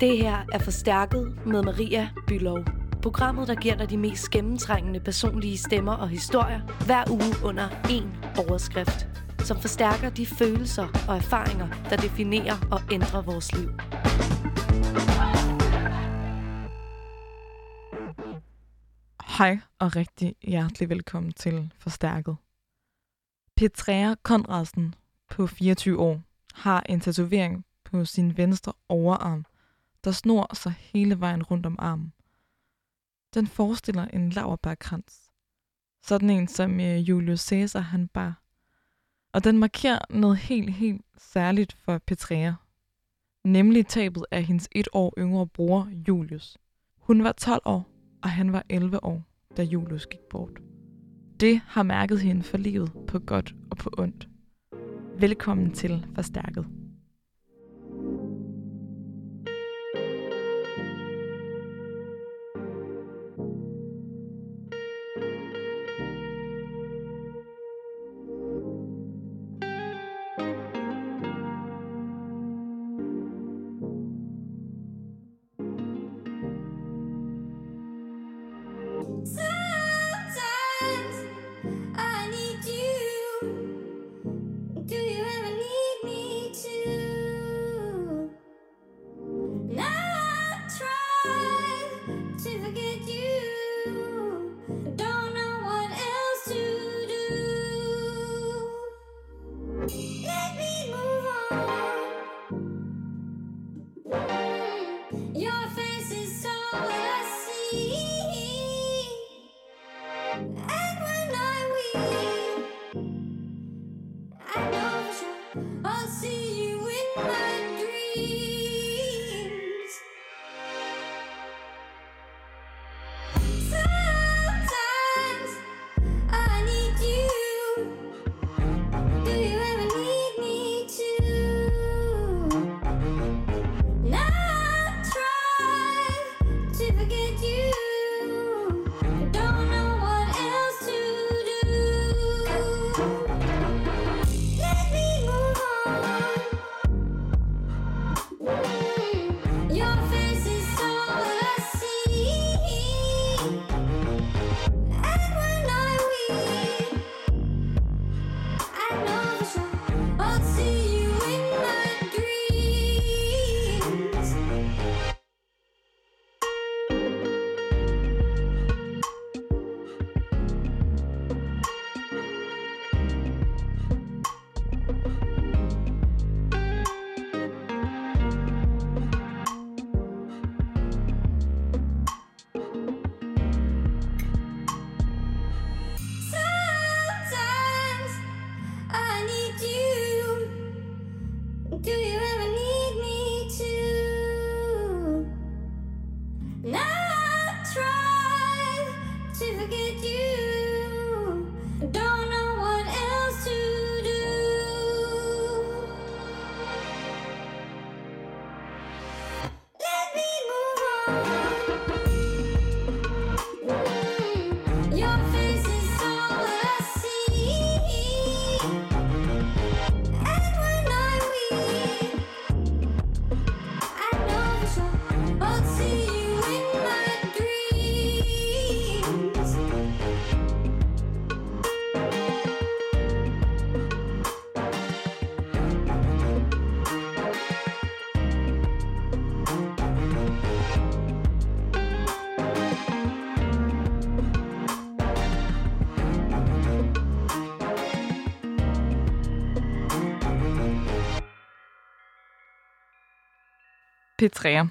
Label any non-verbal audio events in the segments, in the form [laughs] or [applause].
Det her er Forstærket med Maria Bylov. Programmet, der giver dig de mest gennemtrængende personlige stemmer og historier hver uge under én overskrift, som forstærker de følelser og erfaringer, der definerer og ændrer vores liv. Hej og rigtig hjertelig velkommen til Forstærket. Petrea Konradsen på 24 år har en tatovering på sin venstre overarm, der snor sig hele vejen rundt om armen. Den forestiller en laverbærkrans. Sådan en, som øh, Julius Caesar han bar. Og den markerer noget helt, helt særligt for Petrea. Nemlig tabet af hendes et år yngre bror, Julius. Hun var 12 år, og han var 11 år, da Julius gik bort. Det har mærket hende for livet på godt og på ondt. Velkommen til Forstærket. Petrea,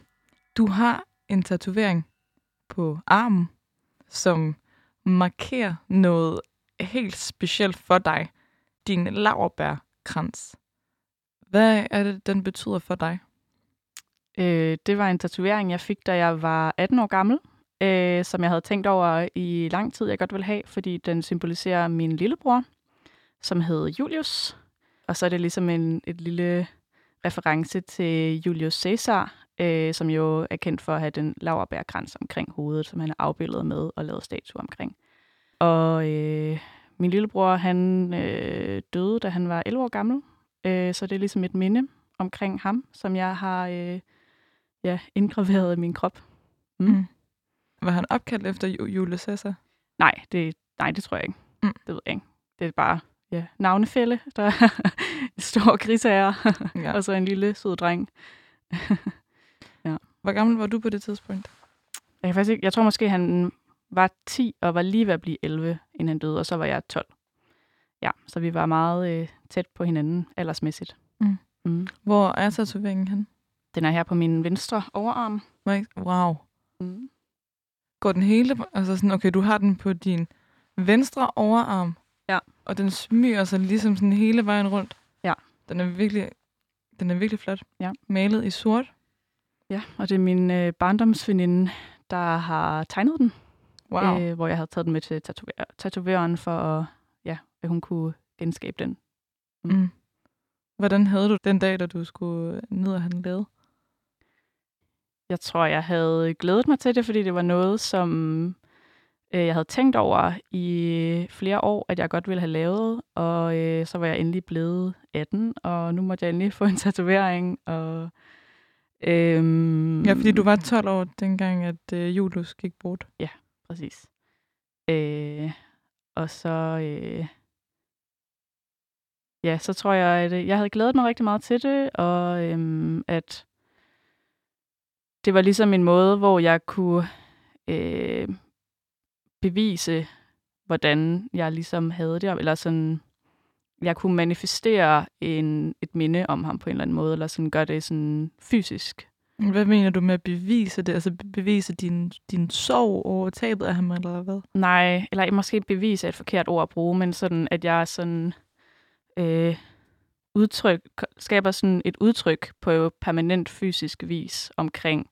du har en tatovering på armen, som markerer noget helt specielt for dig. Din laverbærkrans. Hvad er det, den betyder for dig? Øh, det var en tatovering, jeg fik, da jeg var 18 år gammel, øh, som jeg havde tænkt over i lang tid, jeg godt ville have, fordi den symboliserer min lillebror, som hed Julius. Og så er det ligesom en, et lille reference til Julius Caesar, øh, som jo er kendt for at have den laverbærkrans omkring hovedet, som han er afbildet med og lavet statue omkring. Og øh, min lillebror, han øh, døde, da han var 11 år gammel, øh, så det er ligesom et minde omkring ham, som jeg har øh, ja, indgraveret i min krop. Mm. Mm. Var han opkaldt efter Ju- Julius Caesar? Nej, det, nej, det tror jeg ikke. Mm. Det ved jeg ikke. Det er bare ja, navnefælde, der er en stor grisager, Ja. [laughs] og så en lille sød dreng. [laughs] Hvor gammel var du på det tidspunkt? Jeg, kan faktisk ikke, jeg tror måske, han var 10 og var lige ved at blive 11, inden han døde, og så var jeg 12. Ja, så vi var meget øh, tæt på hinanden aldersmæssigt. Mm. Mm. Hvor er tatoveringen hen? Den er her på min venstre overarm. Wow. Mm. Går den hele... Altså sådan, okay, du har den på din venstre overarm. Og den smyger sig ligesom sådan hele vejen rundt. Ja. Den er virkelig, den er virkelig flot. Ja. Malet i sort. Ja, og det er min øh, barndomsveninde, der har tegnet den. Wow. øh, hvor jeg havde taget den med til tatover- tatovøren for, at, ja, at hun kunne genskabe den. Mm. Hvordan havde du den dag, da du skulle ned og have den lavet? Jeg tror, jeg havde glædet mig til det, fordi det var noget, som øh, jeg havde tænkt over i flere år, at jeg godt ville have lavet. Og øh, så var jeg endelig blevet 18, og nu måtte jeg endelig [laughs] få en tatovering. Og, øhm, Ja, fordi du var 12 år dengang, at øh, Julius gik bort. Præcis. Øh, og så... Øh, ja, så tror jeg, at øh, jeg havde glædet mig rigtig meget til det, og øhm, at det var ligesom en måde, hvor jeg kunne øh, bevise, hvordan jeg ligesom havde det, eller sådan, jeg kunne manifestere en, et minde om ham på en eller anden måde, eller sådan gøre det sådan fysisk. Hvad mener du med at bevise det? Altså be- bevise din, din sorg over tabet af ham, eller hvad? Nej, eller måske bevise er et forkert ord at bruge, men sådan, at jeg sådan øh, udtryk, skaber sådan et udtryk på permanent fysisk vis omkring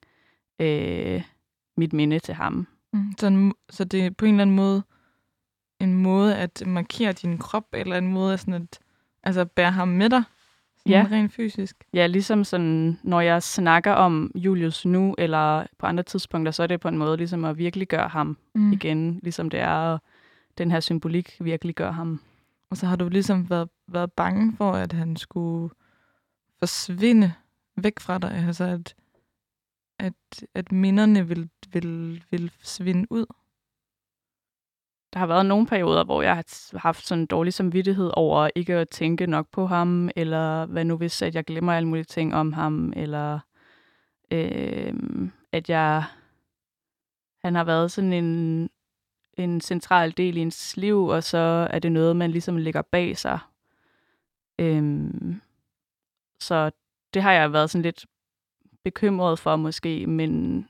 øh, mit minde til ham. Mm. Så, en, så det er på en eller anden måde en måde at markere din krop, eller en måde at, sådan at altså bære ham med dig, Ja. rent fysisk. Ja, ligesom sådan, når jeg snakker om Julius nu, eller på andre tidspunkter, så er det på en måde ligesom at virkelig gøre ham Mm. igen, ligesom det er at den her symbolik virkelig gør ham. Og så har du ligesom været, været bange for, at han skulle forsvinde væk fra dig, altså at, at, at minderne vil, vil, vil svinde ud. Der har været nogle perioder, hvor jeg har haft sådan en dårlig samvittighed over ikke at tænke nok på ham, eller hvad nu hvis, at jeg glemmer alle mulige ting om ham, eller øh, at jeg han har været sådan en, en central del i ens liv, og så er det noget, man ligesom lægger bag sig. Øhm, så det har jeg været sådan lidt bekymret for måske, men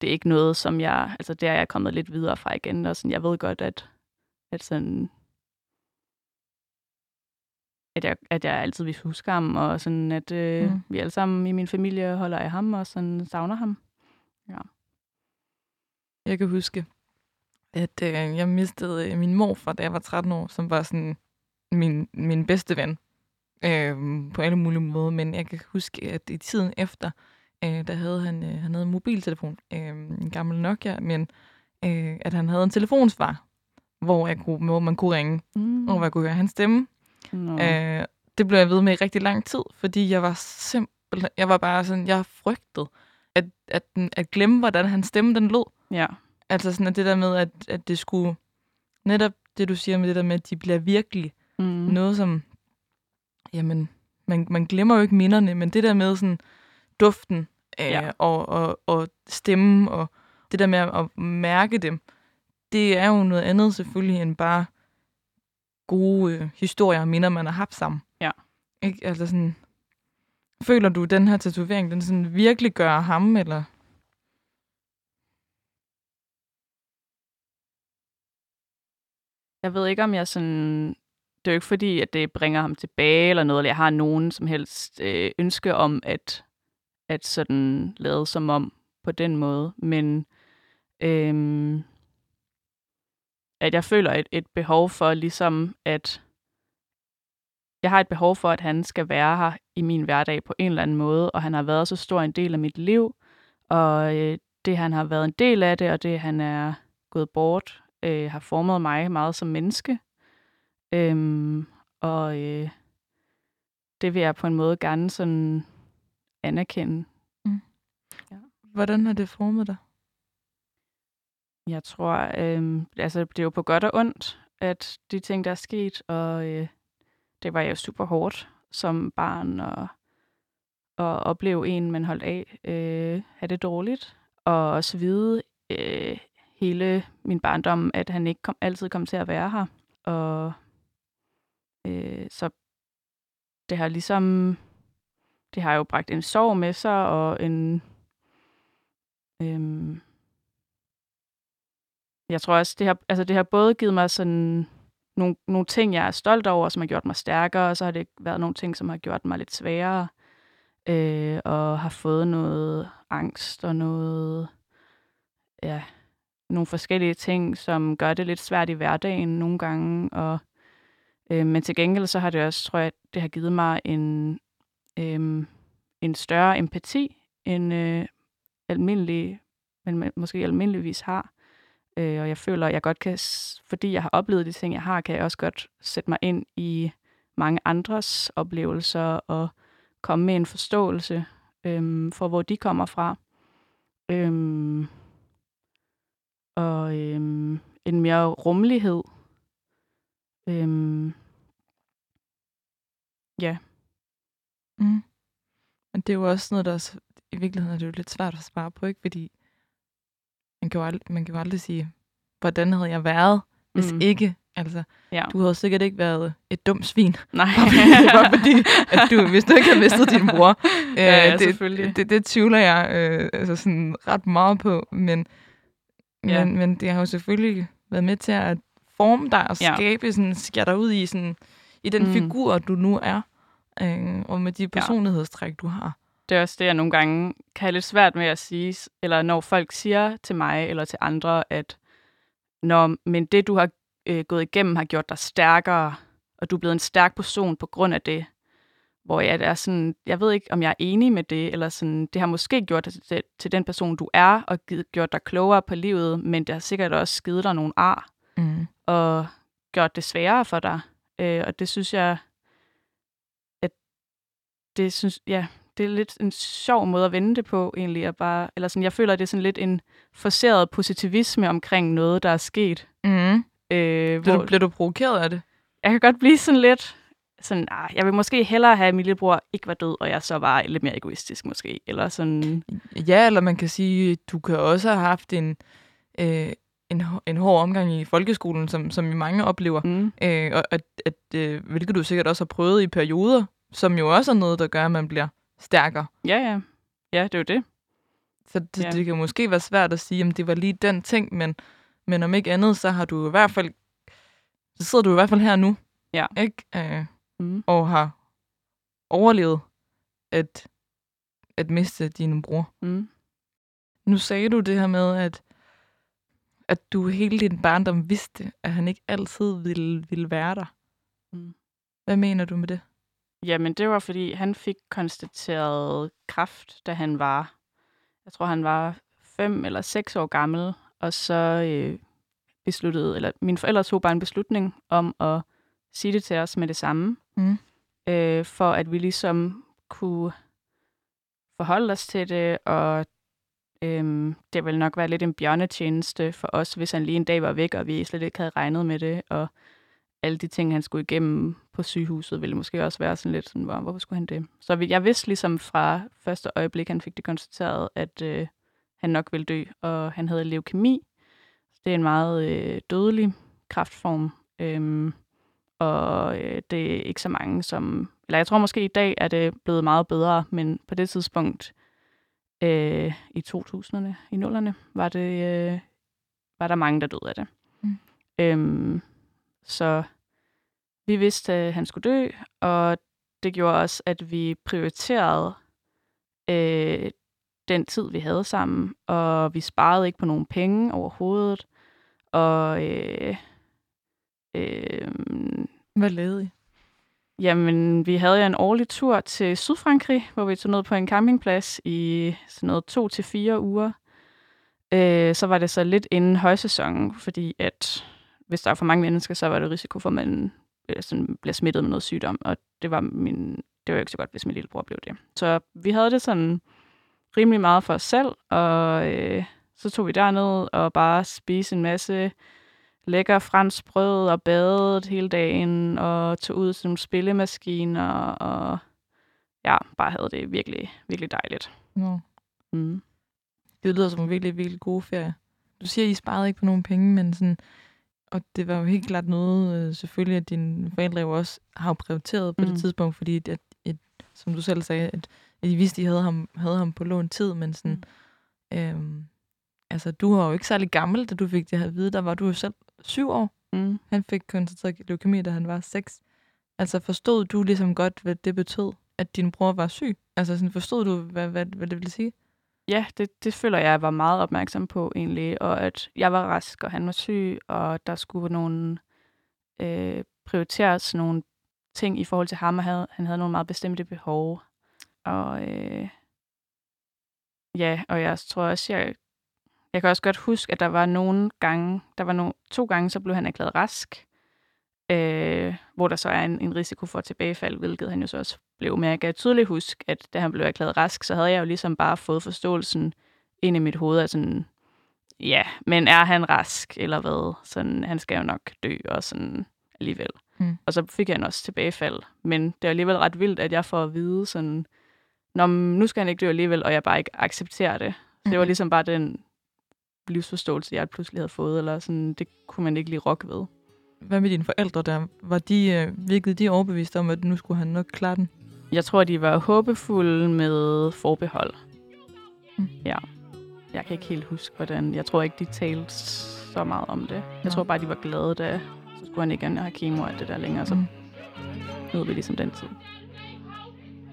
det er ikke noget, som jeg, altså det er jeg kommet lidt videre fra igen, og sådan, jeg ved godt, at, at sådan, at jeg, at jeg altid vil huske ham, og sådan, at øh, Mm. vi alle sammen i min familie holder af ham, og sådan savner ham. Jeg kan huske, at øh, jeg mistede øh, min morfar, da jeg var 13 år, som var sådan min, min bedste ven øh, på alle mulige måder. Men jeg kan huske, at i tiden efter, øh, der havde han, øh, han havde en mobiltelefon, øh, en gammel Nokia, men øh, at han havde en telefonsvar, hvor, jeg kunne, hvor man kunne ringe, Mm. og hvor jeg kunne høre hans stemme. Nå. Øh, det blev jeg ved med i rigtig lang tid, fordi jeg var simpelthen, jeg var bare sådan, jeg frygtede at, at, den, at glemme, hvordan hans stemme den lød. Ja. Altså sådan at det der med, at, at det skulle, netop det du siger med det der med, at de bliver virkelig mm. noget som, jamen, man, man glemmer jo ikke minderne, men det der med sådan duften øh, Ja. og, og, og stemmen og det der med at, at mærke dem, det er jo noget andet selvfølgelig end bare gode øh, historier og minder, man har haft sammen. Ja. Ikke? Altså sådan, føler du, den her tatovering, den sådan virkelig gør ham, eller? Jeg ved ikke, om jeg sådan... Det er jo ikke fordi, at det bringer ham tilbage eller noget, eller jeg har nogen som helst øh, ønske om at, at sådan lade som om på den måde. Men øhm, at jeg føler et, et behov for ligesom at... Jeg har et behov for, at han skal være her i min hverdag på en eller anden måde, og han har været så stor en del af mit liv, og øh, det han har været en del af det, og det han er gået bort, øh, har formet mig meget som menneske. Øhm, og øh, det vil jeg på en måde gerne sådan anerkende. Hvordan har det formet dig? Jeg tror, øh, altså det er jo på godt og ondt, at de ting, der er sket, og øh, det var jo super hårdt som barn at, at opleve en, man holdt af, øh, have det dårligt, og også vide øh, hele min barndom, at han ikke kom, altid kom til at være her. Og øh, så det har ligesom, det har jo bragt en sorg med sig, og en, øh, jeg tror også, det har, altså det har både givet mig sådan nogle, nogle ting, jeg er stolt over, som har gjort mig stærkere, og så har det været nogle ting, som har gjort mig lidt sværere, øh, og har fået noget angst og noget, ja, nogle forskellige ting, som gør det lidt svært i hverdagen nogle gange, og øh, men til gengæld så har det også, tror jeg, det har givet mig en, øh, en større empati, end øh, almindelig, men måske almindeligvis har. Øh, og jeg føler, at jeg godt kan, fordi jeg har oplevet de ting, jeg har, kan jeg også godt sætte mig ind i mange andres oplevelser og komme med en forståelse øh, for, hvor de kommer fra. Øh, og øh, en mere rummelighed. Øhm, ja, Mm. Men det er jo også noget, der er, s- i virkeligheden er det jo lidt svært at svare på, ikke? Fordi man kan jo aldrig, man kan jo aldrig sige, hvordan havde jeg været, hvis Mm. ikke. Altså, ja. du havde sikkert ikke været et dumt svin, Nej. bare fordi, [laughs] at du, hvis du ikke havde mistet din bror. [laughs] Ja, ja, det, selvfølgelig. det, det, det tvivler jeg øh, altså sådan ret meget på, men, Ja. men, men det har jo selvfølgelig været med til at forme dig og Ja. skabe, sådan, skære dig ud i, sådan, i den Mm. figur, du nu er, øh, og med de personlighedstræk, du har. det er også det, jeg nogle gange kan have lidt svært med at sige, eller når folk siger til mig eller til andre, at når, men det, du har øh, gået igennem, har gjort dig stærkere, og du er blevet en stærk person på grund af det, hvor jeg er sådan, jeg ved ikke, om jeg er enig med det, eller sådan, det har måske gjort dig til, til den person, du er, og givet, gjort dig klogere på livet, men det har sikkert også givet dig nogle ar, Mm. Og gjort det sværere for dig. Øh, og det synes jeg, at det synes, ja, det er lidt en sjov måde at vende det på, egentlig. At bare, eller sådan, jeg føler, at det er sådan lidt en forceret positivisme omkring noget, der er sket. Mm. Øh, Bliver, hvor du, bliver du provokeret af det? jeg kan godt blive sådan lidt, sådan, ah, jeg vil måske hellere have, at min lillebror ikke var død, og jeg så var lidt mere egoistisk måske. Eller sådan, Ja, eller man kan sige, du kan også have haft en, øh, en, en hård omgang i folkeskolen, som, som mange oplever. mm, Øh, og at, at, øh, hvilket du sikkert også har prøvet i perioder, som jo også er noget, der gør, at man bliver stærkere. ja, ja. Ja, det er jo det. Så det, ja. det kan måske være svært at sige, om det var lige den ting, men, men om ikke andet, så har du i hvert fald, så sidder du i hvert fald her nu, Ja. ikke? Øh, Mm. og har overlevet at, at miste din bror. Mm. Nu sagde du det her med, at, at du hele din barndom vidste, at han ikke altid ville, ville være der. Mm. Hvad mener du med det? Jamen, det var, fordi han fik konstateret kræft, da han var, jeg tror, han var fem eller seks år gammel, og så øh, besluttede, eller mine forældre tog bare en beslutning om at sige det til os med det samme, Mm. øh, for at vi ligesom kunne forholde os til det, og øhm, det ville nok være lidt en bjørnetjeneste for os, hvis han lige en dag var væk, og vi slet ikke havde regnet med det, og alle de ting, han skulle igennem på sygehuset, ville måske også være sådan lidt sådan, hvor, hvorfor skulle han det? Så jeg vidste ligesom fra første øjeblik, han fik det konstateret, at øh, han nok ville dø, og han havde leukemi. Det er en meget øh, dødelig kræftform, øhm, og øh, det er ikke så mange som... Eller jeg tror måske i dag er det blevet meget bedre, men på det tidspunkt øh, i 2000'erne, i nullerne, var, det, øh, var der mange, der døde af det. Mm. Øhm, så vi vidste, at han skulle dø, og det gjorde også, at vi prioriterede øh, den tid, vi havde sammen, og vi sparede ikke på nogen penge overhovedet. Og øh, øh, Hvad lavede I? Jamen, vi havde jo en årlig tur til Sydfrankrig, hvor vi tog ned på en campingplads i sådan noget to til fire uger. Øh, så var det så lidt inden højsæsonen, fordi at hvis der er for mange mennesker, så var det risiko for, at man øh, sådan bliver smittet med noget sygdom, og det var, min, det var jo ikke så godt, hvis min lillebror blev det. Så vi havde det sådan rimelig meget for os selv, og øh, så tog vi derned og bare spiste en masse lækker fransk brød og badet hele dagen, og tog ud nogle spillemaskiner, og ja, bare havde det virkelig, virkelig dejligt. Nå. Mm. Det lyder som en virkelig, virkelig god ferie. Du siger, at I sparede ikke på nogen penge, men sådan, og det var jo helt klart noget, øh, selvfølgelig, at dine forældre jo også har prioriteret på. Mm. det tidspunkt, fordi, at, at, at, som du selv sagde, at, at I vidste, at I havde ham, havde ham på lån tid, men sådan, mm. øhm, altså, du var jo ikke særlig gammel, da du fik det at vide. Der var du jo selv syv år. Mm. Han fik konstateret leukemi, da han var seks. Altså, forstod du ligesom godt, hvad det betød, at din bror var syg? Altså, sådan, forstod du, hvad, hvad, hvad det ville sige? Ja, det, det føler jeg, jeg var meget opmærksom på egentlig, og at jeg var rask, og han var syg, og der skulle nogle øh, prioriteres nogle ting i forhold til ham, og havde, han havde nogle meget bestemte behov. Og øh, ja, og jeg tror også, jeg, jeg kan også godt huske, at der var nogle gange, der var no, to gange, så blev han erklæret rask, øh, hvor der så er en, en risiko for tilbagefald, hvilket han jo så også blev. Men jeg kan tydeligt huske, at da han blev erklæret rask, så havde jeg jo ligesom bare fået forståelsen ind i mit hoved af sådan, ja, men er han rask, eller hvad? Sådan, han skal jo nok dø, og sådan alligevel. Mm. Og så fik han også tilbagefald. Men det er alligevel ret vildt, at jeg får at vide sådan, Nå, nu skal han ikke dø alligevel, og jeg bare ikke accepterer det. Så det var Mhm. ligesom bare den livsforståelse, jeg pludselig havde fået, eller sådan, det kunne man ikke lige rokke ved. Hvad med dine forældre der? Var de, øh, virkede de overbevist om, at nu skulle han nok klare den? Jeg tror, de var håbefulde med forbehold. Mm. Ja. Jeg kan ikke helt huske, hvordan... Jeg tror ikke, de talte så meget om det. Jeg Nå. tror bare, de var glade, da så skulle han ikke gerne have kemo og alt det der længere. Så Mm. nåede vi ligesom den tid.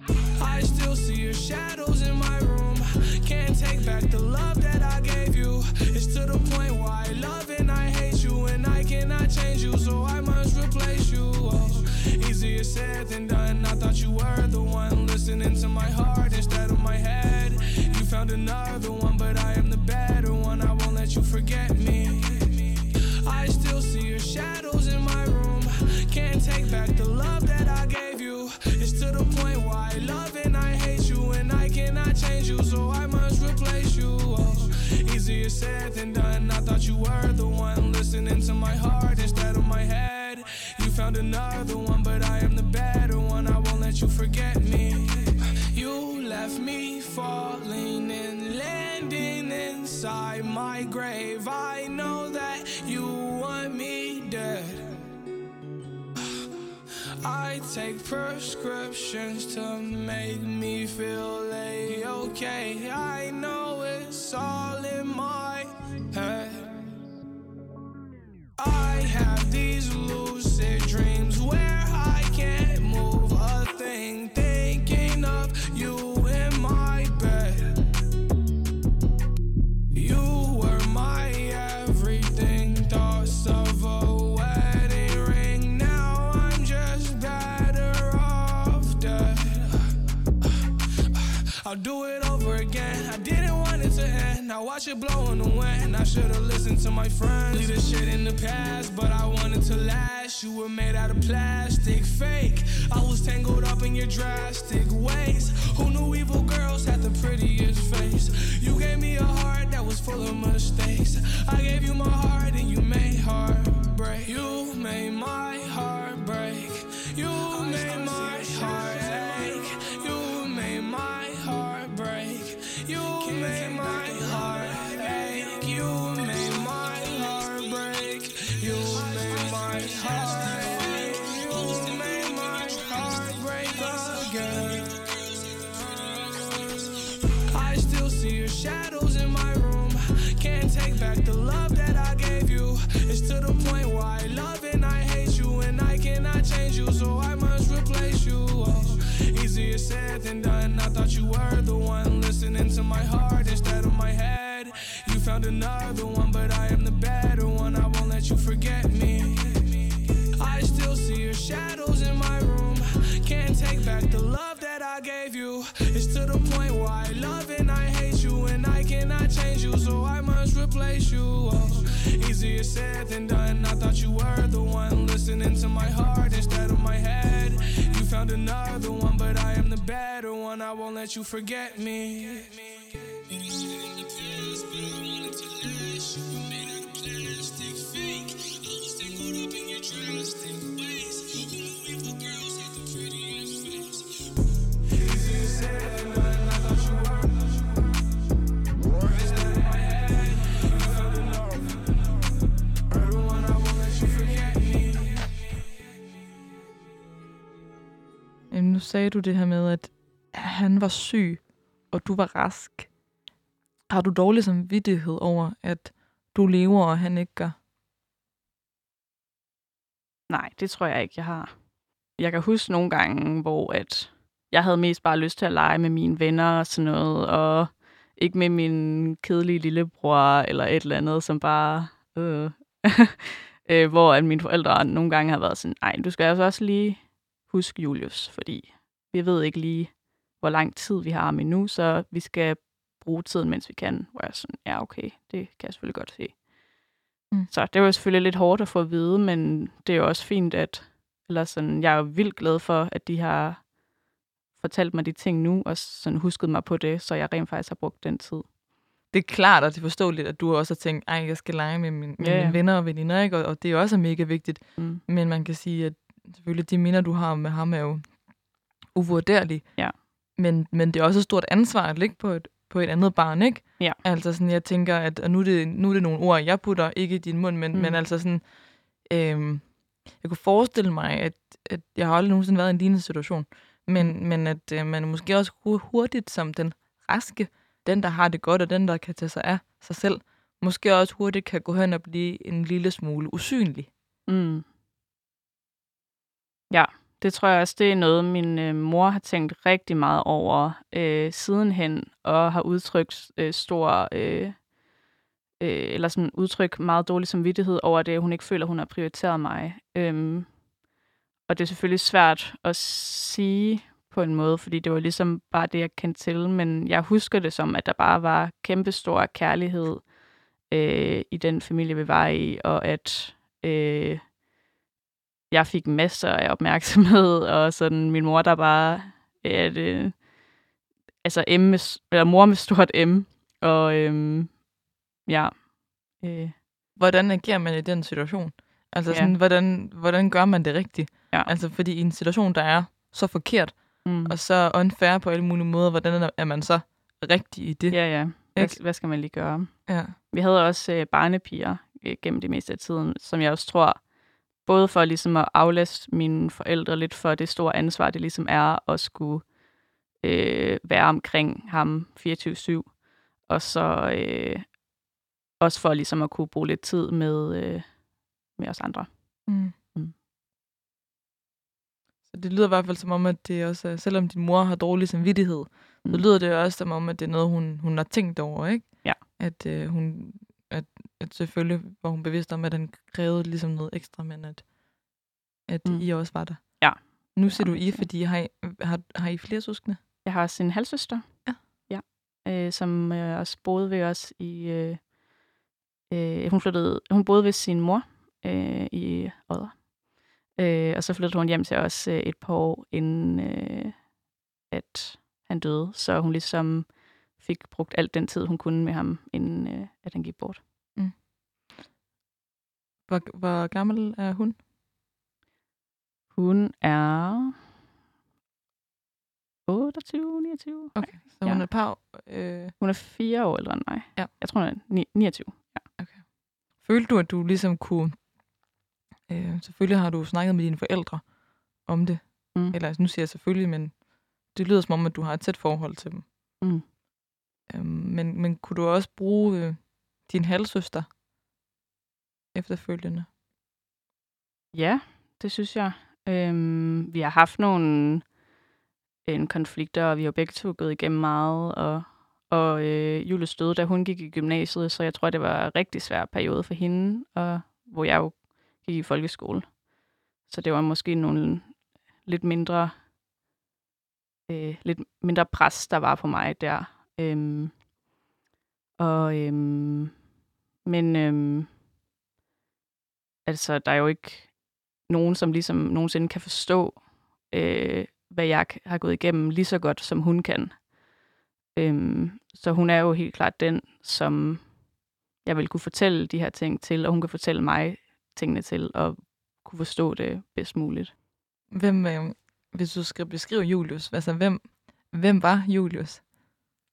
I still see your shadows in my room. Take back the love that I gave you. It's to the point where I love and I hate you, and I cannot change you, so I must replace you. Oh, easier said than done. I thought you were the one listening to my heart instead of my head. You found another one, but I am the better one. I won't let you forget me. I still see your shadows in my room. Can't take back the love that I gave you. It's to the point why I love and I hate you, and I cannot change you, so I must easier said than done. I thought you were the one listening to my heart instead of my head. You found another one, but I am the better one. I won't let you forget me. You left me falling and landing inside my grave. I know that you want me dead. I take prescriptions to make me feel a-okay. I know it's all I have these lucid dreams where I can't move a thing, thinking of you in my bed. You were my everything, thoughts of a wedding ring. Now I'm just better off dead. I'll do it end. Now watch it blow in the wind. I should've listened to my friends. Leave this shit in the past, but I wanted to last. You were made out of plastic, fake. I was tangled up in your drastic ways. Who knew evil girls had the prettiest face? You gave me a heart that was full of mistakes. I gave you my heart and you made heartbreak. You made my heart break. You Your shadows in my room. Can't take back the love that I gave you. It's to the point where I love and I hate you, and I cannot change you, so I must replace you. Oh, easier said than done. I thought you were the one listening to my heart instead of my head. You found another one, easier said than done. I thought you were the one listening to my heart instead of my head. You found another one, but I am the better one. I won't let you forget me. Jamen, nu sagde du det her med, at han var syg, og du var rask. Har du dårlig samvittighed over, at du lever, og han ikke gør? Nej, det tror jeg ikke, jeg har. Jeg kan huske nogle gange, hvor at jeg havde mest bare lyst til at lege med mine venner og sådan noget, og ikke med min kedelige lillebror eller et eller andet, som bare... Øh, [laughs] øh, hvor at mine forældre nogle gange har været sådan, nej, du skal altså også lige huske Julius, fordi vi ved ikke lige, hvor lang tid vi har ham endnu, så vi skal bruge tiden, mens vi kan. Hvor jeg er sådan, ja, okay, det kan jeg selvfølgelig godt se. Mm. Så det var selvfølgelig lidt hårdt at få at vide, men det er jo også fint, at eller sådan, jeg er jo vildt glad for, at de har fortalt mig de ting nu, og sådan husket mig på det, så jeg rent faktisk har brugt den tid. Det er klart, og det er forståeligt, at du også har tænkt, ej, jeg skal lege med, min, med ja. mine venner og veninder, ikke? Og, og det er også mega vigtigt. Mm. Men man kan sige, at selvfølgelig de minder, du har med ham, er jo uvurderlige. Ja. Men, men det er også et stort ansvar at ligge på et, på et andet barn, ikke? Ja. Altså sådan, jeg tænker, at og nu, er det, nu er det nogle ord, jeg putter, ikke i din mund, men, Mm. men altså sådan, øhm, jeg kunne forestille mig, at, at jeg har aldrig nogensinde været i en lignende situation, men, Mm. men at øh, man måske også hu- hurtigt som den raske, den der har det godt, og den der kan tage sig af sig selv, måske også hurtigt kan gå hen og blive en lille smule usynlig. Mm. Ja, det tror jeg også, det er noget, min øh, mor har tænkt rigtig meget over øh, sidenhen, og har udtrykt øh, stor, øh, øh, eller sådan udtrykt meget dårlig samvittighed over det, hun ikke føler, hun har prioriteret mig. Øhm, og det er selvfølgelig svært at sige på en måde, fordi det var ligesom bare det, jeg kendte til, men jeg husker det som, at der bare var kæmpestor kærlighed øh, i den familie, vi var i, og at øh, jeg fik masser af opmærksomhed, [laughs] og sådan min mor, der bare, ja, det, altså M med, eller mor med stort M, og øhm, ja, øh, Hvordan agerer man i den situation? Altså Ja. sådan, hvordan, hvordan gør man det rigtigt? Ja. Altså fordi i en situation, der er så forkert, mm, og så unfair på alle mulige måder, hvordan er- er man så rigtig i det? ja, ja, hvad, hvad skal man lige gøre? ja. Vi havde også øh, barnepiger øh, gennem det meste af tiden, som jeg også tror, både for ligesom at aflaste mine forældre lidt for det store ansvar, det ligesom er at skulle øh, være omkring ham 24-7, og så øh, også for ligesom at kunne bruge lidt tid med, øh, med os andre. Mm. Mm. Så det lyder i hvert fald som om, at det også er, selvom din mor har dårlig samvittighed, mm. så lyder det også som om, at det er noget, hun, hun har tænkt over, ikke? Ja. At, øh, hun, at, selvfølgelig var hun bevidst om, at den krævede ligesom noget ekstra, men at, at Mm. I også var der. Ja. Nu Ja, du I, fordi har I, har, har I flere søskende? Jeg har også en halvsøster, Ja. ja øh, som øh, også boede ved os i... Øh, øh, hun, flyttede, hun boede ved sin mor øh, i Odder. Øh, og så flyttede hun hjem til os øh, et par år inden, øh, at han døde. Så hun ligesom fik brugt alt den tid, hun kunne med ham, inden øh, at han gik bort. Hvor, hvor gammel er hun? Hun er 28, 29. Okay, så Ja. hun er et par... Øh, Hun er fire år ældre end mig. Ja. Jeg tror, hun er ni- 29. følte du, at du ligesom kunne... Øh, selvfølgelig har du snakket med dine forældre om det. Mm. Eller nu siger jeg selvfølgelig, men det lyder som om, at du har et tæt forhold til dem. Mm. Øhm, men, men kunne du også bruge øh, din halvsøster efterfølgende? Ja, det synes jeg. Øhm, vi har haft nogle en konflikter, og vi har begge to gået igennem meget, og, og øh, Julie døde, da hun gik i gymnasiet, så jeg tror, det var en rigtig svær periode for hende, og hvor jeg jo gik i folkeskole. Så det var måske nogle lidt mindre øh, lidt mindre pres, der var på mig der. Øhm, og øhm, men øhm, altså, der er jo ikke nogen, som ligesom nogensinde kan forstå øh, hvad jeg har gået igennem lige så godt, som hun kan. Øhm, så hun er jo helt klart den, som jeg vil kunne fortælle de her ting til, og hun kan fortælle mig tingene til, og kunne forstå det bedst muligt. Hvem, øh, hvis du skal beskrive Julius, altså hvem, hvem var Julius?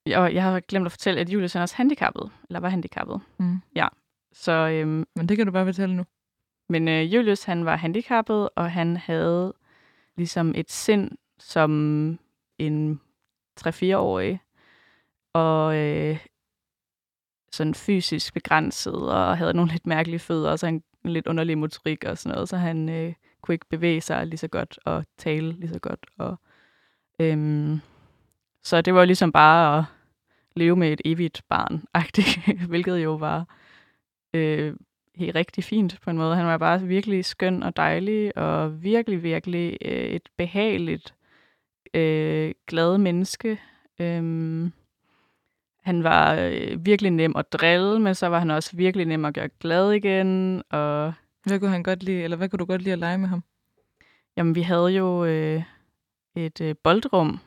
Og jeg har glemt at fortælle, at Julius er også handicappet, eller var handicappet. Mm. Så, øhm, Men det kan du bare fortælle nu men øh, Julius, han var handicappet, og han havde ligesom et sind som en 3-4-årig, og øh, sådan fysisk begrænset, og havde nogle lidt mærkelige fødder, og så en, lidt underlig motorik og sådan noget, så han øh, kunne ikke bevæge sig lige så godt, og tale lige så godt. Og, øhm, så det var ligesom bare at leve med et evigt barn, [laughs] hvilket jo var øh, helt rigtig fint på en måde. Han var bare virkelig skøn og dejlig, og virkelig, virkelig øh, et behageligt, øh, glad menneske. Øhm, han var øh, virkelig nem at drille, men så var han også virkelig nem at gøre glad igen. Og Hvad kunne han godt lide, eller hvad kunne du godt lide at lege med ham? jamen, vi havde jo øh, et øh, boldrum,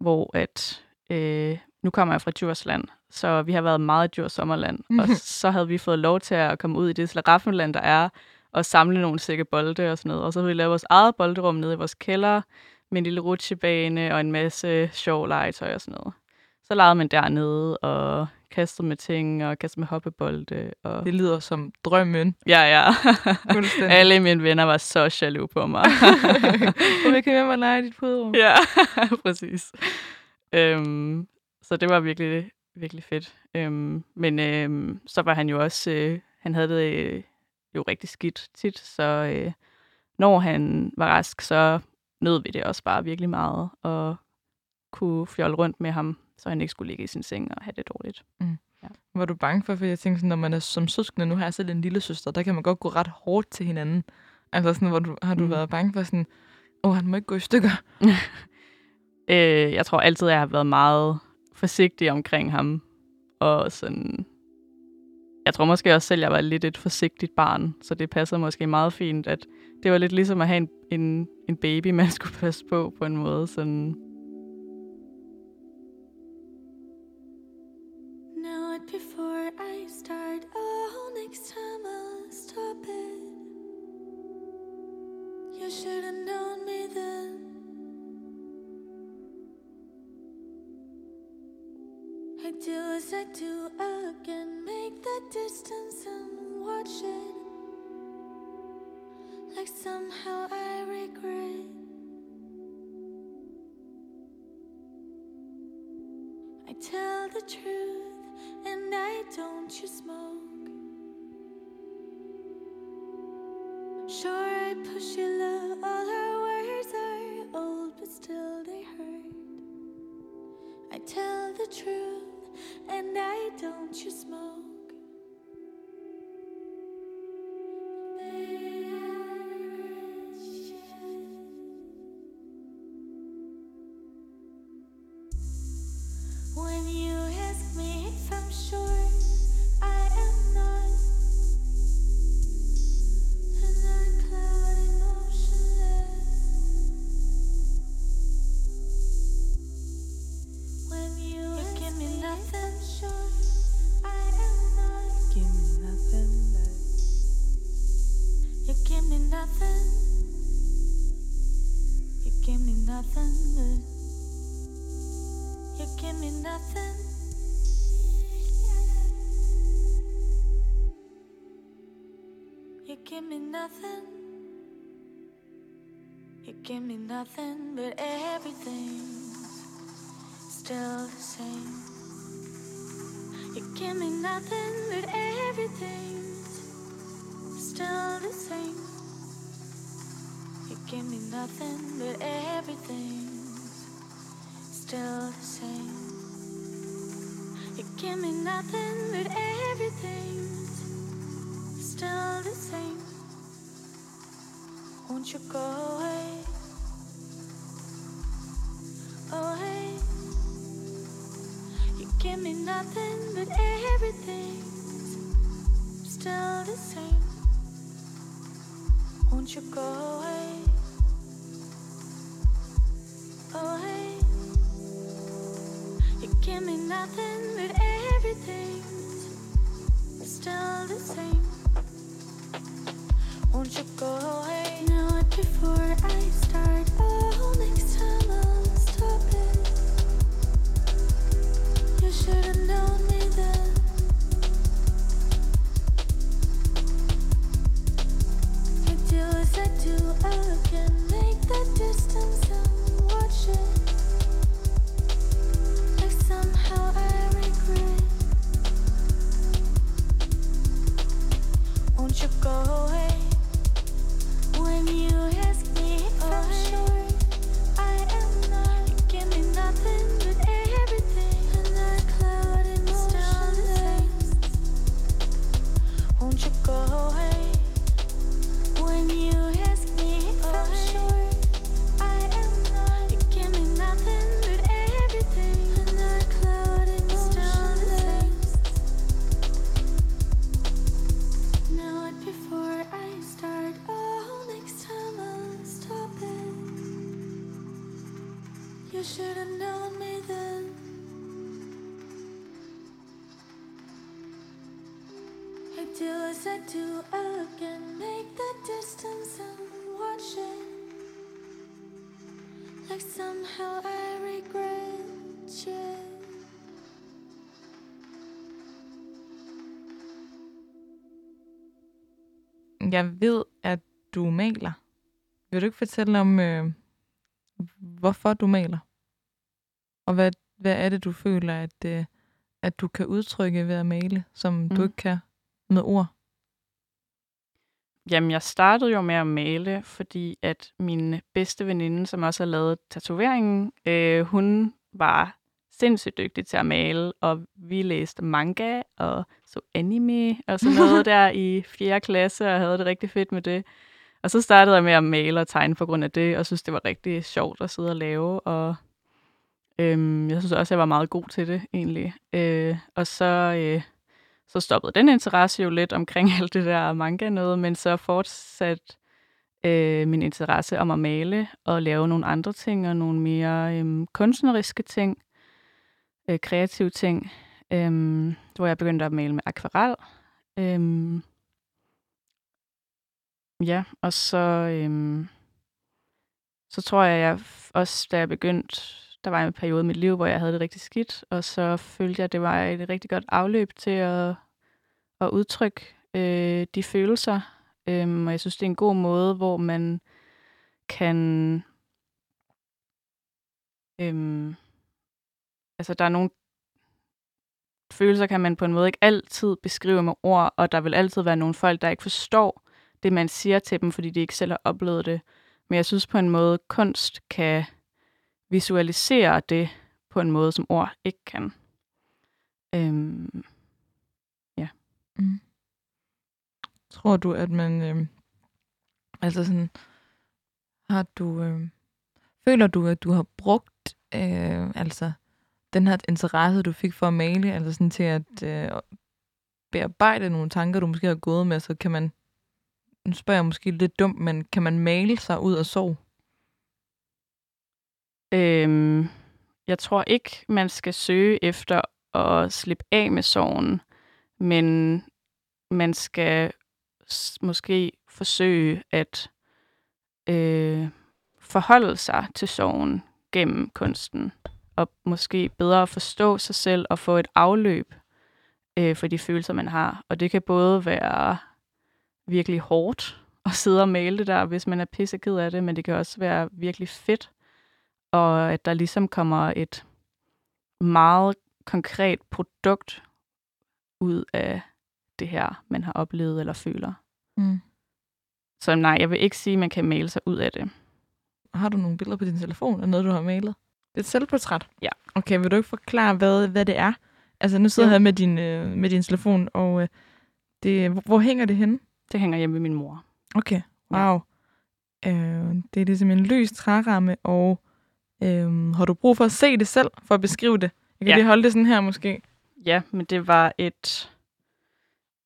hvor at, øh, nu kommer jeg fra Djursland, så vi har været meget i Djurs Sommerland, og så havde vi fået lov til at komme ud i det slaraffenland, der er, og samle nogle sække bolde og sådan noget. Og så havde vi lavet vores eget bolderum nede i vores kælder, med en lille rutsjebane og en masse sjov legetøj og sådan noget. Så legede man dernede og kastede med ting og kastede med hoppebolde. Og... Det lyder som drømmen. Ja, ja. [laughs] Alle mine venner var så jaloux på mig. [laughs] Og vi kan med mig lege i dit puderum. ja, [laughs] præcis. Øhm, så det var virkelig, virkelig fedt. Øhm, men øhm, så var han jo også, øh, han havde det øh, jo rigtig skidt tit, så øh, når han var rask, så nød vi det også bare virkelig meget, og kunne fjolle rundt med ham, så han ikke skulle ligge i sin seng og have det dårligt. Var du bange for, for jeg tænkte sådan, når man er som søskende, nu har jeg selv en lille søster, der kan man godt gå ret hårdt til hinanden. Altså sådan, hvor du, har du Mm. mm. været bange for sådan, åh, oh, han må ikke gå i stykker. [laughs] Øh, jeg tror altid, jeg har været meget forsigtig omkring ham. Og sådan... Jeg tror måske også selv, jeg var lidt et forsigtigt barn, så det passer måske meget fint, at det var lidt ligesom at have en, en, en baby, man [laughs] skulle passe på på en måde. Sådan, Know it before I start. Oh, next time I'll stop it. You should have known me then. I do as I do again. Make the distance and watch it. Like somehow I regret. I tell the truth and I don't you smoke. Sure, I push your love. All our words are old, but still they hurt. I tell the truth I don't you smoke. Nothing, but everything's still the same. You give me nothing, but everything's still the same. You give me nothing, but everything's still the same. You give me nothing, but everything's still the same. Won't you go give me nothing, but everything's still the same. Won't you go away? away. You give me nothing, but everything's still the same. Won't you go away? Know it before I start. Do again. Make the distance and watch it. Jeg ved, at du maler. Vil du ikke fortælle om, øh, hvorfor du maler? Og hvad, hvad er det, du føler, at, øh, at du kan udtrykke ved at male, som mm. du ikke kan med ord? Jamen, jeg startede jo med at male, fordi at min bedste veninde, som også har lavet tatoveringen, øh, hun var sindssygt dygtig til at male, og vi læste manga og så anime og sådan noget [laughs] der i 4. klasse, og havde det rigtig fedt med det. Og så startede jeg med at male og tegne på grund af det, og synes, det var rigtig sjovt at sidde og lave, og øhm, jeg synes også, jeg var meget god til det egentlig. Øh, og så... Øh, så stoppede den interesse jo lidt omkring [laughs] alt det der manga noget, men så fortsat øh, min interesse om at male og lave nogle andre ting og nogle mere øh, kunstneriske ting, øh, kreative ting, øh, hvor jeg begyndte at male med akvarel. Øh, ja, og så, øh, så tror jeg, jeg også, da jeg begyndte, der var en periode i mit liv, hvor jeg havde det rigtig skidt, og så følte jeg, at det var et rigtig godt afløb til at, at udtrykke øh, de følelser. Øhm, og jeg synes, det er en god måde, hvor man kan... Øhm, altså, der er nogle følelser, kan man på en måde ikke altid beskrive med ord, og der vil altid være nogle folk, der ikke forstår det, man siger til dem, fordi de ikke selv har oplevet det. Men jeg synes på en måde, kunst kan visualisere det på en måde, som ord ikke kan. Øhm, Mm. Tror du, at man... Øh, altså sådan... Har du... Øh, føler du, at du har brugt øh, altså den her interesse, du fik for at male, altså sådan til at øh, bearbejde nogle tanker, du måske har gået med, så kan man... Nu spørger jeg måske lidt dumt, men kan man male sig ud af sorg? Øhm, jeg tror ikke, man skal søge efter at slippe af med sorgen, men man skal måske forsøge at øh, forholde sig til sorgen gennem kunsten, og måske bedre forstå sig selv og få et afløb øh, for de følelser, man har. Og det kan både være virkelig hårdt [laughs] at sidde og male det der, hvis man er pisseked af det, men det kan også være virkelig fedt og at der ligesom kommer et meget konkret produkt ud af det her, man har oplevet eller føler. Mm. Så nej, jeg vil ikke sige, at man kan male sig ud af det. Har du nogle billeder på din telefon af noget, du har malet? Det et selvportræt? Ja. Okay, vil du ikke forklare, hvad, hvad det er? Altså, nu sidder jeg her med din, øh, med din telefon, og øh, det, hvor, hvor hænger det henne? Det hænger hjemme med min mor. Okay, Ja. wow. Øh, det er ligesom en lys træramme, og øh, har du brug for at se det selv, for at beskrive det? Jeg kan Ja. lige holde det sådan her, måske. Ja, men det var et,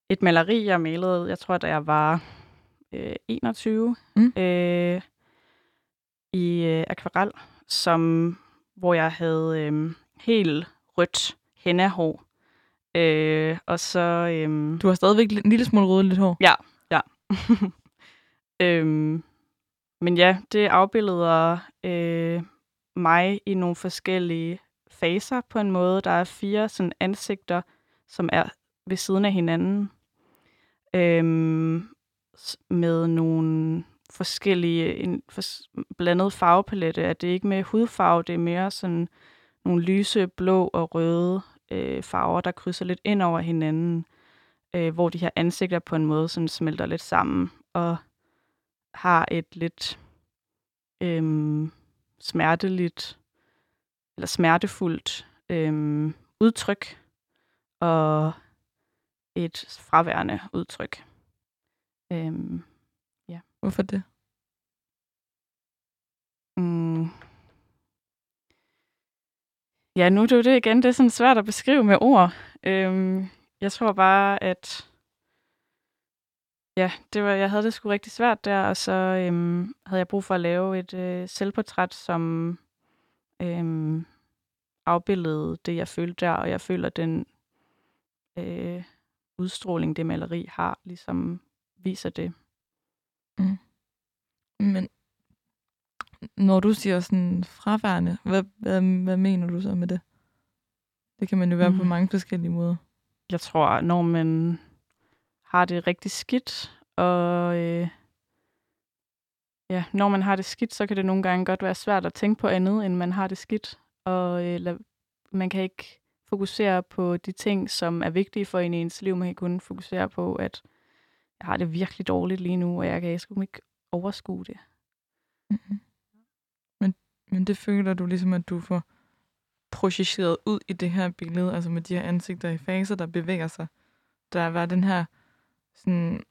et maleri, jeg malede, jeg tror, da jeg var øh, 21, Mm. øh, i øh, akvarel. som, hvor jeg havde øh, helt rødt hennahår. Øh, og så... Øh, Du har stadigvæk en lille smule rødligt hår. Ja, ja. [laughs] øhm, men ja, det afbilleder øh, mig i nogle forskellige faser på en måde. Der er fire sådan ansigter, som er ved siden af hinanden. Øhm, med nogle forskellige, en for, blandet farvepalette. At det ikke med hudfarve, det er mere sådan nogle lyse, blå og røde øh, farver, der krydser lidt ind over hinanden øh, hvor de her ansigter på en måde sådan smelter lidt sammen og har et lidt øh, smerteligt eller smertefuldt øh, udtryk og et fraværende udtryk. Øhm, Hvorfor det? mm. Ja, nu er det jo det igen. Det er sådan svært at beskrive med ord. Øhm, jeg tror bare, at ja, det var, jeg havde det sgu rigtig svært der, og så øhm, havde jeg brug for at lave et øh, selvportræt, som øhm, afbildede det, jeg følte der, og jeg føler, den øh, udstråling, det maleri har, ligesom viser det. Men når du siger sådan fraværende, hvad, hvad, hvad mener du så med det? Det kan man jo være mm. på Mm. mange forskellige måder. Jeg tror, når man har det rigtig skidt, og øh, ja, når man har det skidt, så kan det nogle gange godt være svært at tænke på andet, end man har det skidt. Og øh, la- man kan ikke fokusere på de ting, som er vigtige for en i ens liv. Man kan kun fokusere på, at jeg har det virkelig dårligt lige nu, og jeg kan sgu ikke overskue det. Mm-hmm. Men, men det føler du ligesom, at du får projiceret ud i det her billede, altså med de her ansigter i faser, der bevæger sig. Der var den her sådan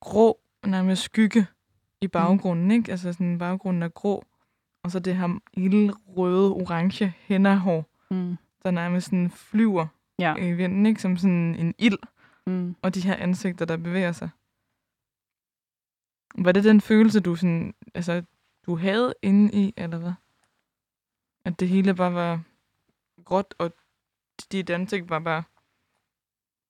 grå, nærmest skygge i baggrunden, mm. ikke? Altså sådan baggrunden er grå, og så det her lille røde, orange hænderhår, Mm. der nærmest sådan flyver Ja. i vinden, ikke? Som sådan en ild, Mm. og de her ansigter, der bevæger sig. Var det den følelse, du sådan, altså, du havde inde i, eller hvad? At det hele bare var gråt, og dit ansigt var bare...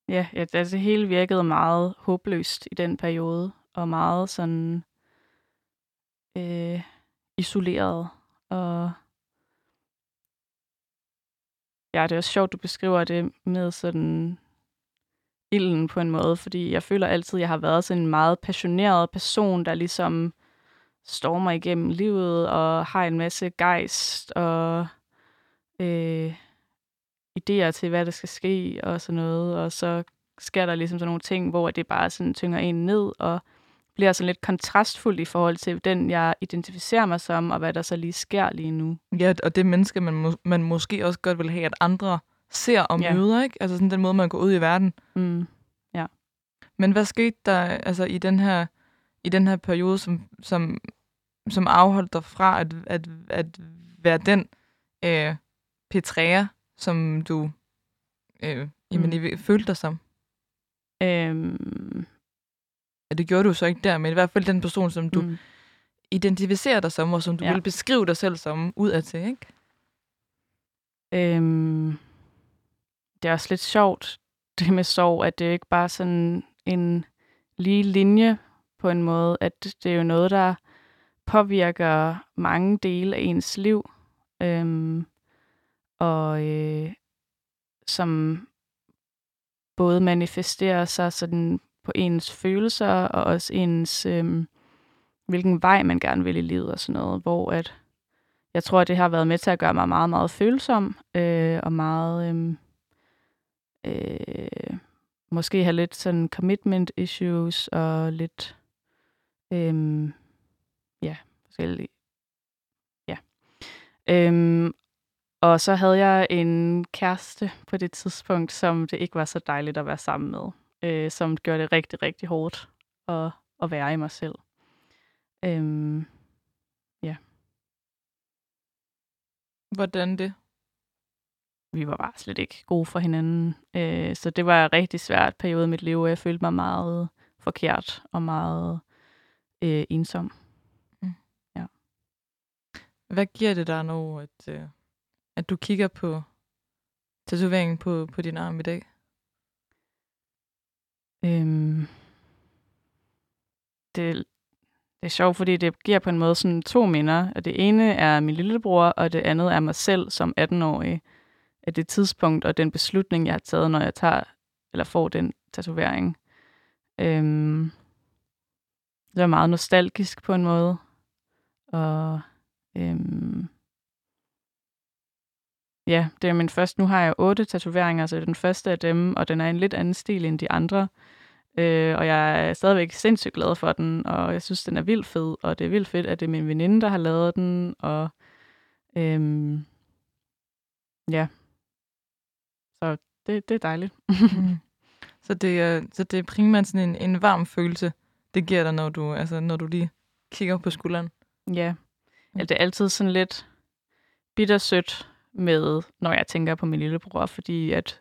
Ja, ja det, altså, det hele virkede meget håbløst i den periode, og meget sådan øh, isoleret. Og ja, det er også sjovt, du beskriver det med sådan ilden på en måde, fordi jeg føler altid, at jeg har været sådan en meget passioneret person, der ligesom stormer igennem livet og har en masse gejst og øh, idéer til, hvad der skal ske og sådan noget. Og så sker der ligesom sådan nogle ting, hvor det bare sådan tynger en ned og bliver sådan lidt kontrastfuldt i forhold til den, jeg identificerer mig som, og hvad der så lige sker lige nu. Ja, og det menneske, man, må, man måske også godt vil have, at andre ser og Ja. møder, ikke? Altså sådan den måde, man går ud i verden. Mm. Men hvad skete der altså i den her i den her periode, som, som, som afholdt dig fra at, at, at være den øh, Petrea, som du øh, jamen, Mm. mm. følte dig som? Øhm, Ja, det gjorde du så ikke der, men i hvert fald den person, som du mm. identificerer dig som, og som du Ja. ja. vil beskrive dig selv som udadtil, ikke? Øhm, det er også lidt sjovt, [laughs] det med sorg, at det ikke bare er sådan en lige linje på en måde, at det er jo noget, der påvirker mange dele af ens liv, øhm, og øh, som både manifesterer sig sådan på ens følelser, og også ens, øhm, hvilken vej man gerne vil i livet og sådan noget, hvor at jeg tror, at det har været med til at gøre mig meget, meget følsom, øh, og meget, øh, øh, måske have lidt sådan commitment issues, og lidt, øh, ja, forskellige, ja. Øh, og så havde jeg en kæreste på det tidspunkt, som det ikke var så dejligt at være sammen med, øh, som gjorde det rigtig, rigtig hårdt at, at være i mig selv. Øhm, Hvordan det? Vi var bare slet ikke gode for hinanden. Øh, så det var en rigtig svært periode i mit liv, og jeg følte mig meget forkert og meget øh, ensom. Hvad giver det dig, når at, øh, at du kigger på tatoveringen på, på din arm i dag? Øhm, det, det er sjovt, fordi det giver på en måde sådan to minder. At det ene er min lillebror, og det andet er mig selv som 18-årig. At det tidspunkt og den beslutning, jeg har taget, når jeg tager eller får den tatovering. Øhm, det er meget nostalgisk på en måde. Og øhm, ja, det er min første. Nu har jeg otte tatoveringer, så det er den første af dem, og den er en lidt anden stil end de andre. Øh, og jeg er stadigvæk sindssygt glad for den, og jeg synes, den er vildt fed, og det er vildt fedt, at det er min veninde, der har lavet den, og øhm, ja, så det, det er dejligt. Mm. [laughs] så, det er, så det er primært sådan en, en varm følelse, det giver dig, når du, altså, når du lige kigger på skulderen. Ja, altså, det er altid sådan lidt bittersødt med, når jeg tænker på min lillebror, fordi at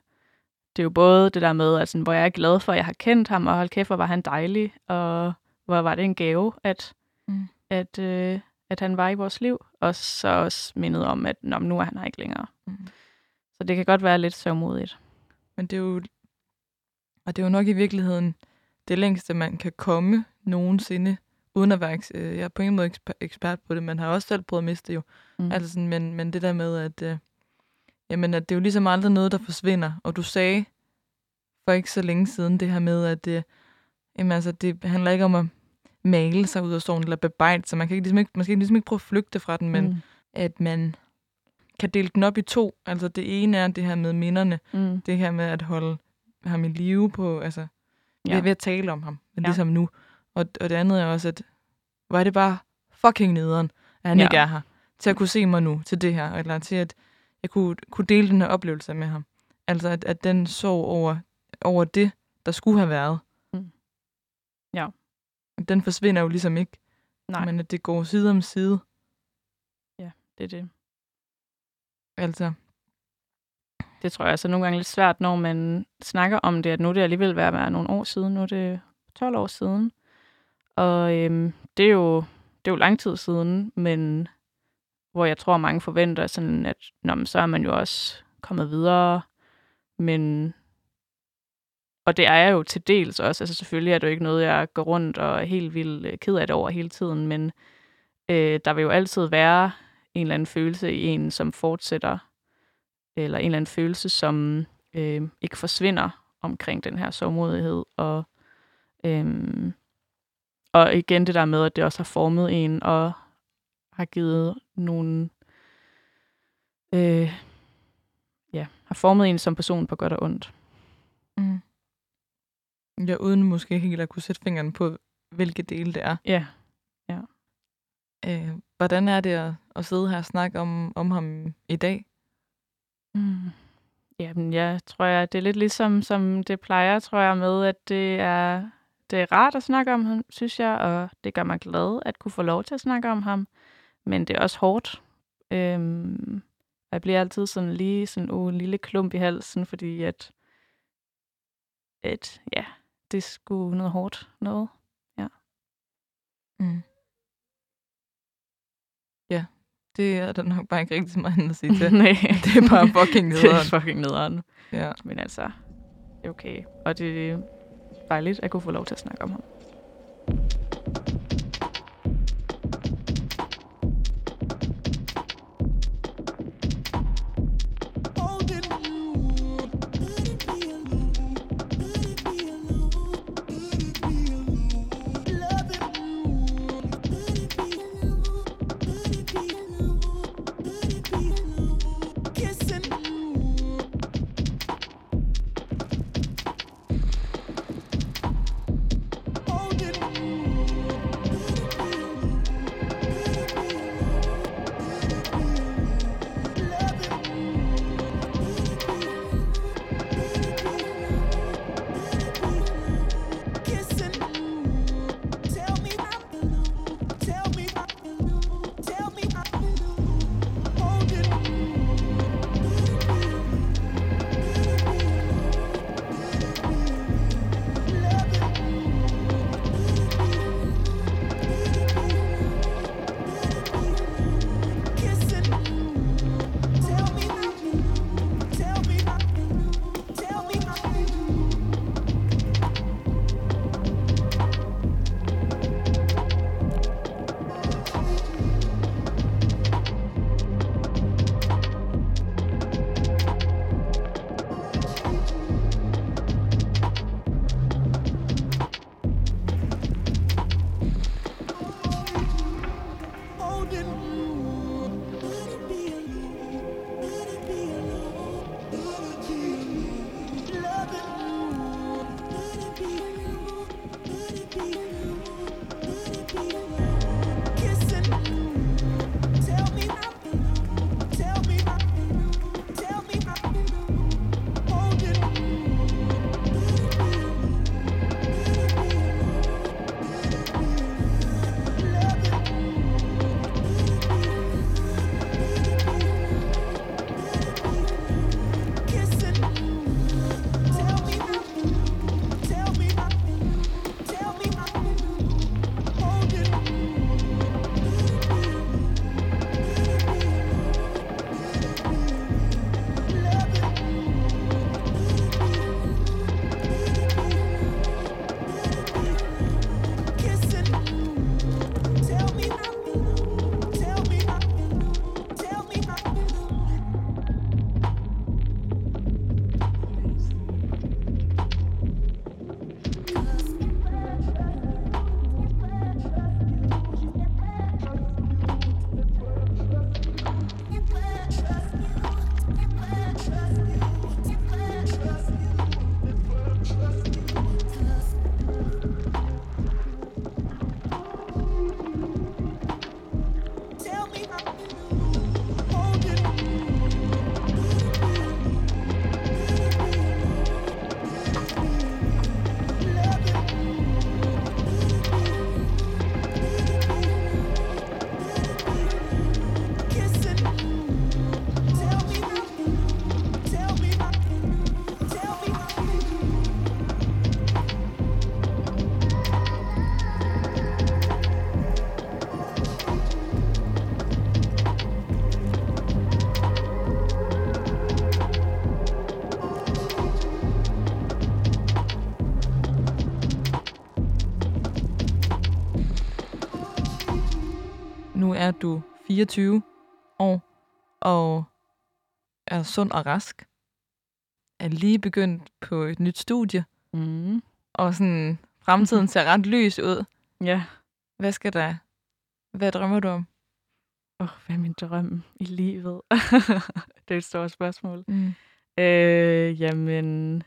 det er jo både det der med, altså, hvor jeg er glad for, at jeg har kendt ham, og hold kæft, hvor var han dejlig, og hvor var det en gave, at, Mm. at, øh, at han var i vores liv, og så også mindet om, at Nå, nu er han her ikke længere. Mm. Så det kan godt være lidt sørgmodigt. Men det er jo, og det er jo nok i virkeligheden det længste, man kan komme nogensinde, uden at være, øh, jeg er på ingen måde eksper- ekspert på det, man har også selv prøvet at miste jo. Mm. Altså sådan, men, men det der med, at, øh, jamen, at det er jo ligesom aldrig noget, der forsvinder. Og du sagde for ikke så længe siden det her med, at øh, jamen, altså, det handler ikke om at male sig ud af sorgen eller bebrejde sig. Man kan ikke, ligesom ikke, man skal ligesom ikke prøve at flygte fra den, men mm. at man kan dele den op i to. Altså det ene er det her med minderne, Mm. det her med at holde ham i live på, altså ja. Ja. ved at tale om ham, men Ja. ligesom nu. Og, og det andet er også, at hvor er det bare fucking nederen, at han Ja. ja. ikke er her, til at kunne se mig nu, til det her, eller til at jeg kunne, kunne dele den her oplevelse med ham. Altså at, at den sorg over, over det, der skulle have været, Mm. Ja. den forsvinder jo ligesom ikke, Nej, men at det går side om side. det er det. Altså, Det tror jeg altså nogle gange er lidt svært, når man snakker om det, at nu er det alligevel ved at være nogle år siden. Nu er det 12 år siden. Og øhm, det, er jo, det er jo lang tid siden, men hvor jeg tror, mange forventer sådan, at Nå, men så er man jo også kommet videre. Men og det er jeg jo til dels også. Altså selvfølgelig er det jo ikke noget, jeg går rundt og er helt vildt øh, ked af det over hele tiden, men øh, der vil jo altid være en eller anden følelse i en, som fortsætter eller en eller anden følelse, som øh, ikke forsvinder omkring den her sårmodighed. Og, øh, og igen det der med, at det også har formet en og har givet nogle... Øh, ja, har formet en som person på godt og ondt. mm. ja, uden måske helt at kunne sætte fingeren på, hvilke dele det er. Ja, Øh, hvordan er det at, at sidde her og snakke om, om ham i dag? Mm. Jamen, jeg tror, jeg, det er lidt ligesom, som det plejer, tror jeg, med, at det er, det er rart at snakke om ham, synes jeg, og det gør mig glad at kunne få lov til at snakke om ham. Men det er også hårdt. Øhm, og jeg bliver altid sådan lige sådan uh, en lille klump i halsen, fordi at, at ja, det sgu noget hårdt noget. Mm. Ja, det er der nok bare ikke rigtig så meget andet at sige til. [laughs] Nej. det er bare fucking [laughs] det nederen. er fucking nederen. Ja. Men altså, det okay. Og det er dejligt at kunne få lov til at snakke om ham. Er du 24 år og er sund og rask. Er lige begyndt på et nyt studie, Mm. og sådan fremtiden [laughs] ser ret lys ud. Ja. Hvad skal der? Hvad drømmer du om? Åh, oh, hvad er min drøm i livet? [laughs] det er et stort spørgsmål. Mm. Øh, jamen,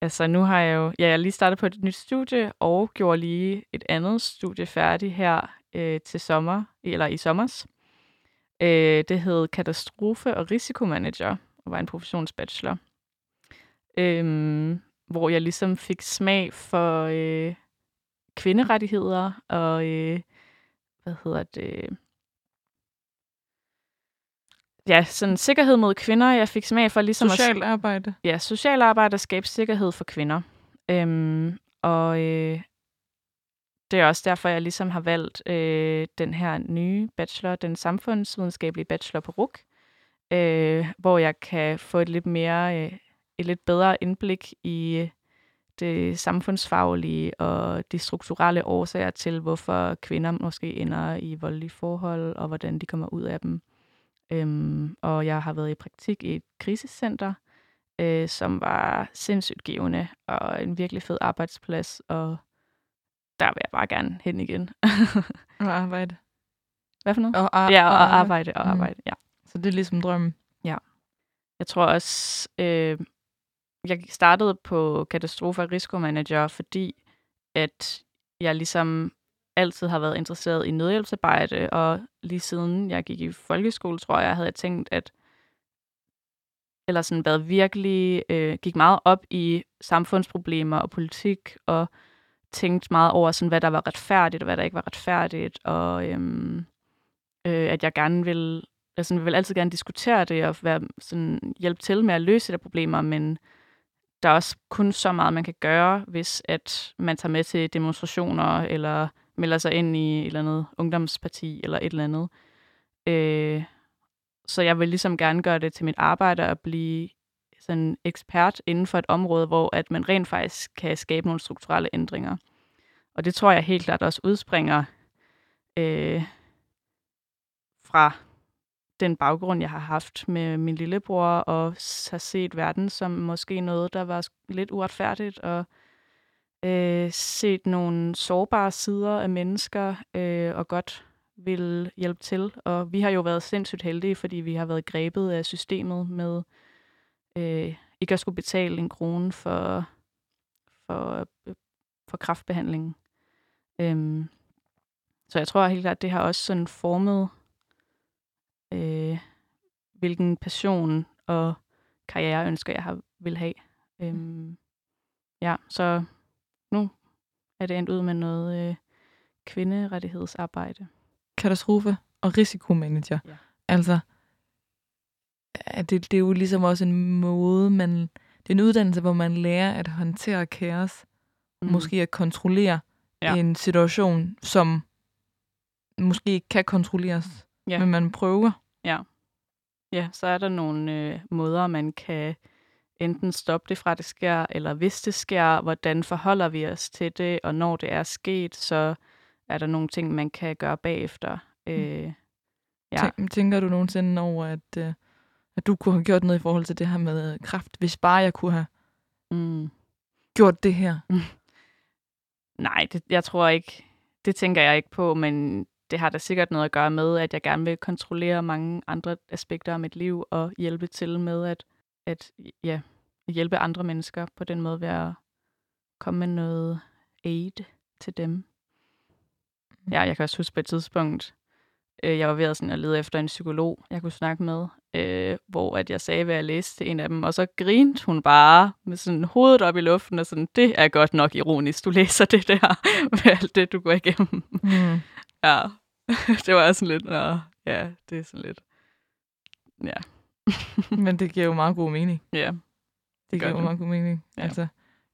altså nu har jeg jo, ja, jeg lige startet på et nyt studie, og gjorde lige et andet studie færdig her øh, til sommer, eller i sommers. Øh, det hed Katastrofe- og Risikomanager, og var en professionsbachelor. Øh, hvor jeg ligesom fik smag for øh, kvinderettigheder og, øh, hvad hedder det, ja, sådan sikkerhed mod kvinder. Jeg fik smag for ligesom at Socialt arbejde. ja, social arbejde og skabe sikkerhed for kvinder. Øhm, og øh, det er også derfor, jeg ligesom har valgt øh, den her nye bachelor, den samfundsvidenskabelige bachelor på RUK, øh, hvor jeg kan få et lidt mere, øh, et lidt bedre indblik i øh, det samfundsfaglige og de strukturelle årsager til, hvorfor kvinder måske ender i voldelige forhold, og hvordan de kommer ud af dem. Øhm, og jeg har været i praktik i et krisecenter, øh, som var sindssygt givende og en virkelig fed arbejdsplads, og der vil jeg bare gerne hen igen. [laughs] Og arbejde. Hvad for noget? Og, ar- ja, og arbejde og Mm. arbejde, ja. Så det er ligesom drømmen. Jeg tror også, øh, jeg startede på katastrofe- og risikomanager, fordi at jeg ligesom altid har været interesseret i nødhjælpsarbejde, og lige siden jeg gik i folkeskole, tror jeg, havde jeg tænkt, at eller sådan været virkelig, øh, gik meget op i samfundsproblemer og politik, og tænkt meget over, sådan, hvad der var retfærdigt, og hvad der ikke var retfærdigt, og øhm, øh, at jeg gerne vil, altså, jeg vil altid gerne diskutere det, og være, sådan, hjælpe til med at løse de problemer, men der er også kun så meget, man kan gøre, hvis at man tager med til demonstrationer, eller melder sig ind i et eller andet ungdomsparti, eller et eller andet. Øh, så jeg vil ligesom gerne gøre det til mit arbejde at blive sådan ekspert inden for et område, hvor at man rent faktisk kan skabe nogle strukturelle ændringer. Og det tror jeg helt klart også udspringer øh, fra den baggrund, jeg har haft med min lillebror, og har set verden som måske noget, der var lidt uretfærdigt, og øh, set nogle sårbare sider af mennesker, øh, og godt vil hjælpe til. Og vi har jo været sindssygt heldige, fordi vi har været grebet af systemet med øh, ikke at skulle betale en krone for, for, øh, for kraftbehandling. Øhm, så jeg tror helt klart, at det har også sådan formet, øh, hvilken passion og karriereønsker jeg har vil have. Øhm, ja, så nu er det endt ud med noget øh, kvinderettighedsarbejde. Katastrofe og risikomanager. Ja. Altså, er det, det er jo ligesom også en måde, man... Det er en uddannelse, hvor man lærer at håndtere kaos. Mm. Måske at kontrollere Ja. ja. en situation, som måske ikke kan kontrolleres. Ja. Men man prøver. Ja, så er der nogle øh, måder, man kan enten stoppe det fra, det sker, eller hvis det sker, hvordan forholder vi os til det, og når det er sket, så er der nogle ting, man kan gøre bagefter. Øh, ja. Tænk, tænker du nogensinde over, at, øh, at du kunne have gjort noget i forhold til det her med kraft, hvis bare jeg kunne have Mm. gjort det her? [laughs] Nej, det, jeg tror ikke, det tænker jeg ikke på, men det har da sikkert noget at gøre med, at jeg gerne vil kontrollere mange andre aspekter af mit liv og hjælpe til med at, at ja, hjælpe andre mennesker på den måde ved at komme med noget aid til dem. Ja, jeg kan også huske på et tidspunkt, øh, jeg var ved at, sådan, at lede efter en psykolog, jeg kunne snakke med, øh, hvor at jeg sagde, hvad jeg læste til en af dem, og så grinte hun bare med sådan hovedet op i luften, og sådan, det er godt nok ironisk, du læser det der, [laughs] med alt det, du går igennem. Mm. Ja, [laughs] det var sådan lidt, nå, ja, det er sådan lidt, ja, [laughs] Men det giver jo meget god mening. ja, Det gør giver jo det. meget god mening. Ja. Altså,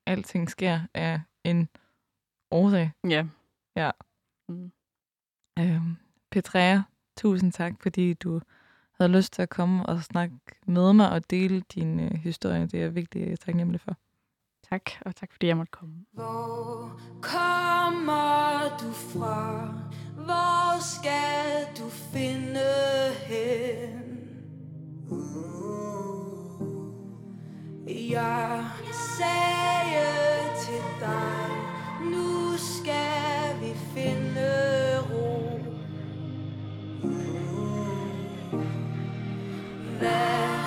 alting sker af en årsag. ja. Ja. Mm. Øhm, Petrea, tusind tak, fordi du havde lyst til at komme og snakke med mig og dele din øh, historie. Det er jeg virkelig taknemmelig for. Tak, og tak fordi jeg måtte komme. Hvor kommer du fra? Hvor skal du finde hen? Jeg sagde til dig, nu skal vi finde Hvad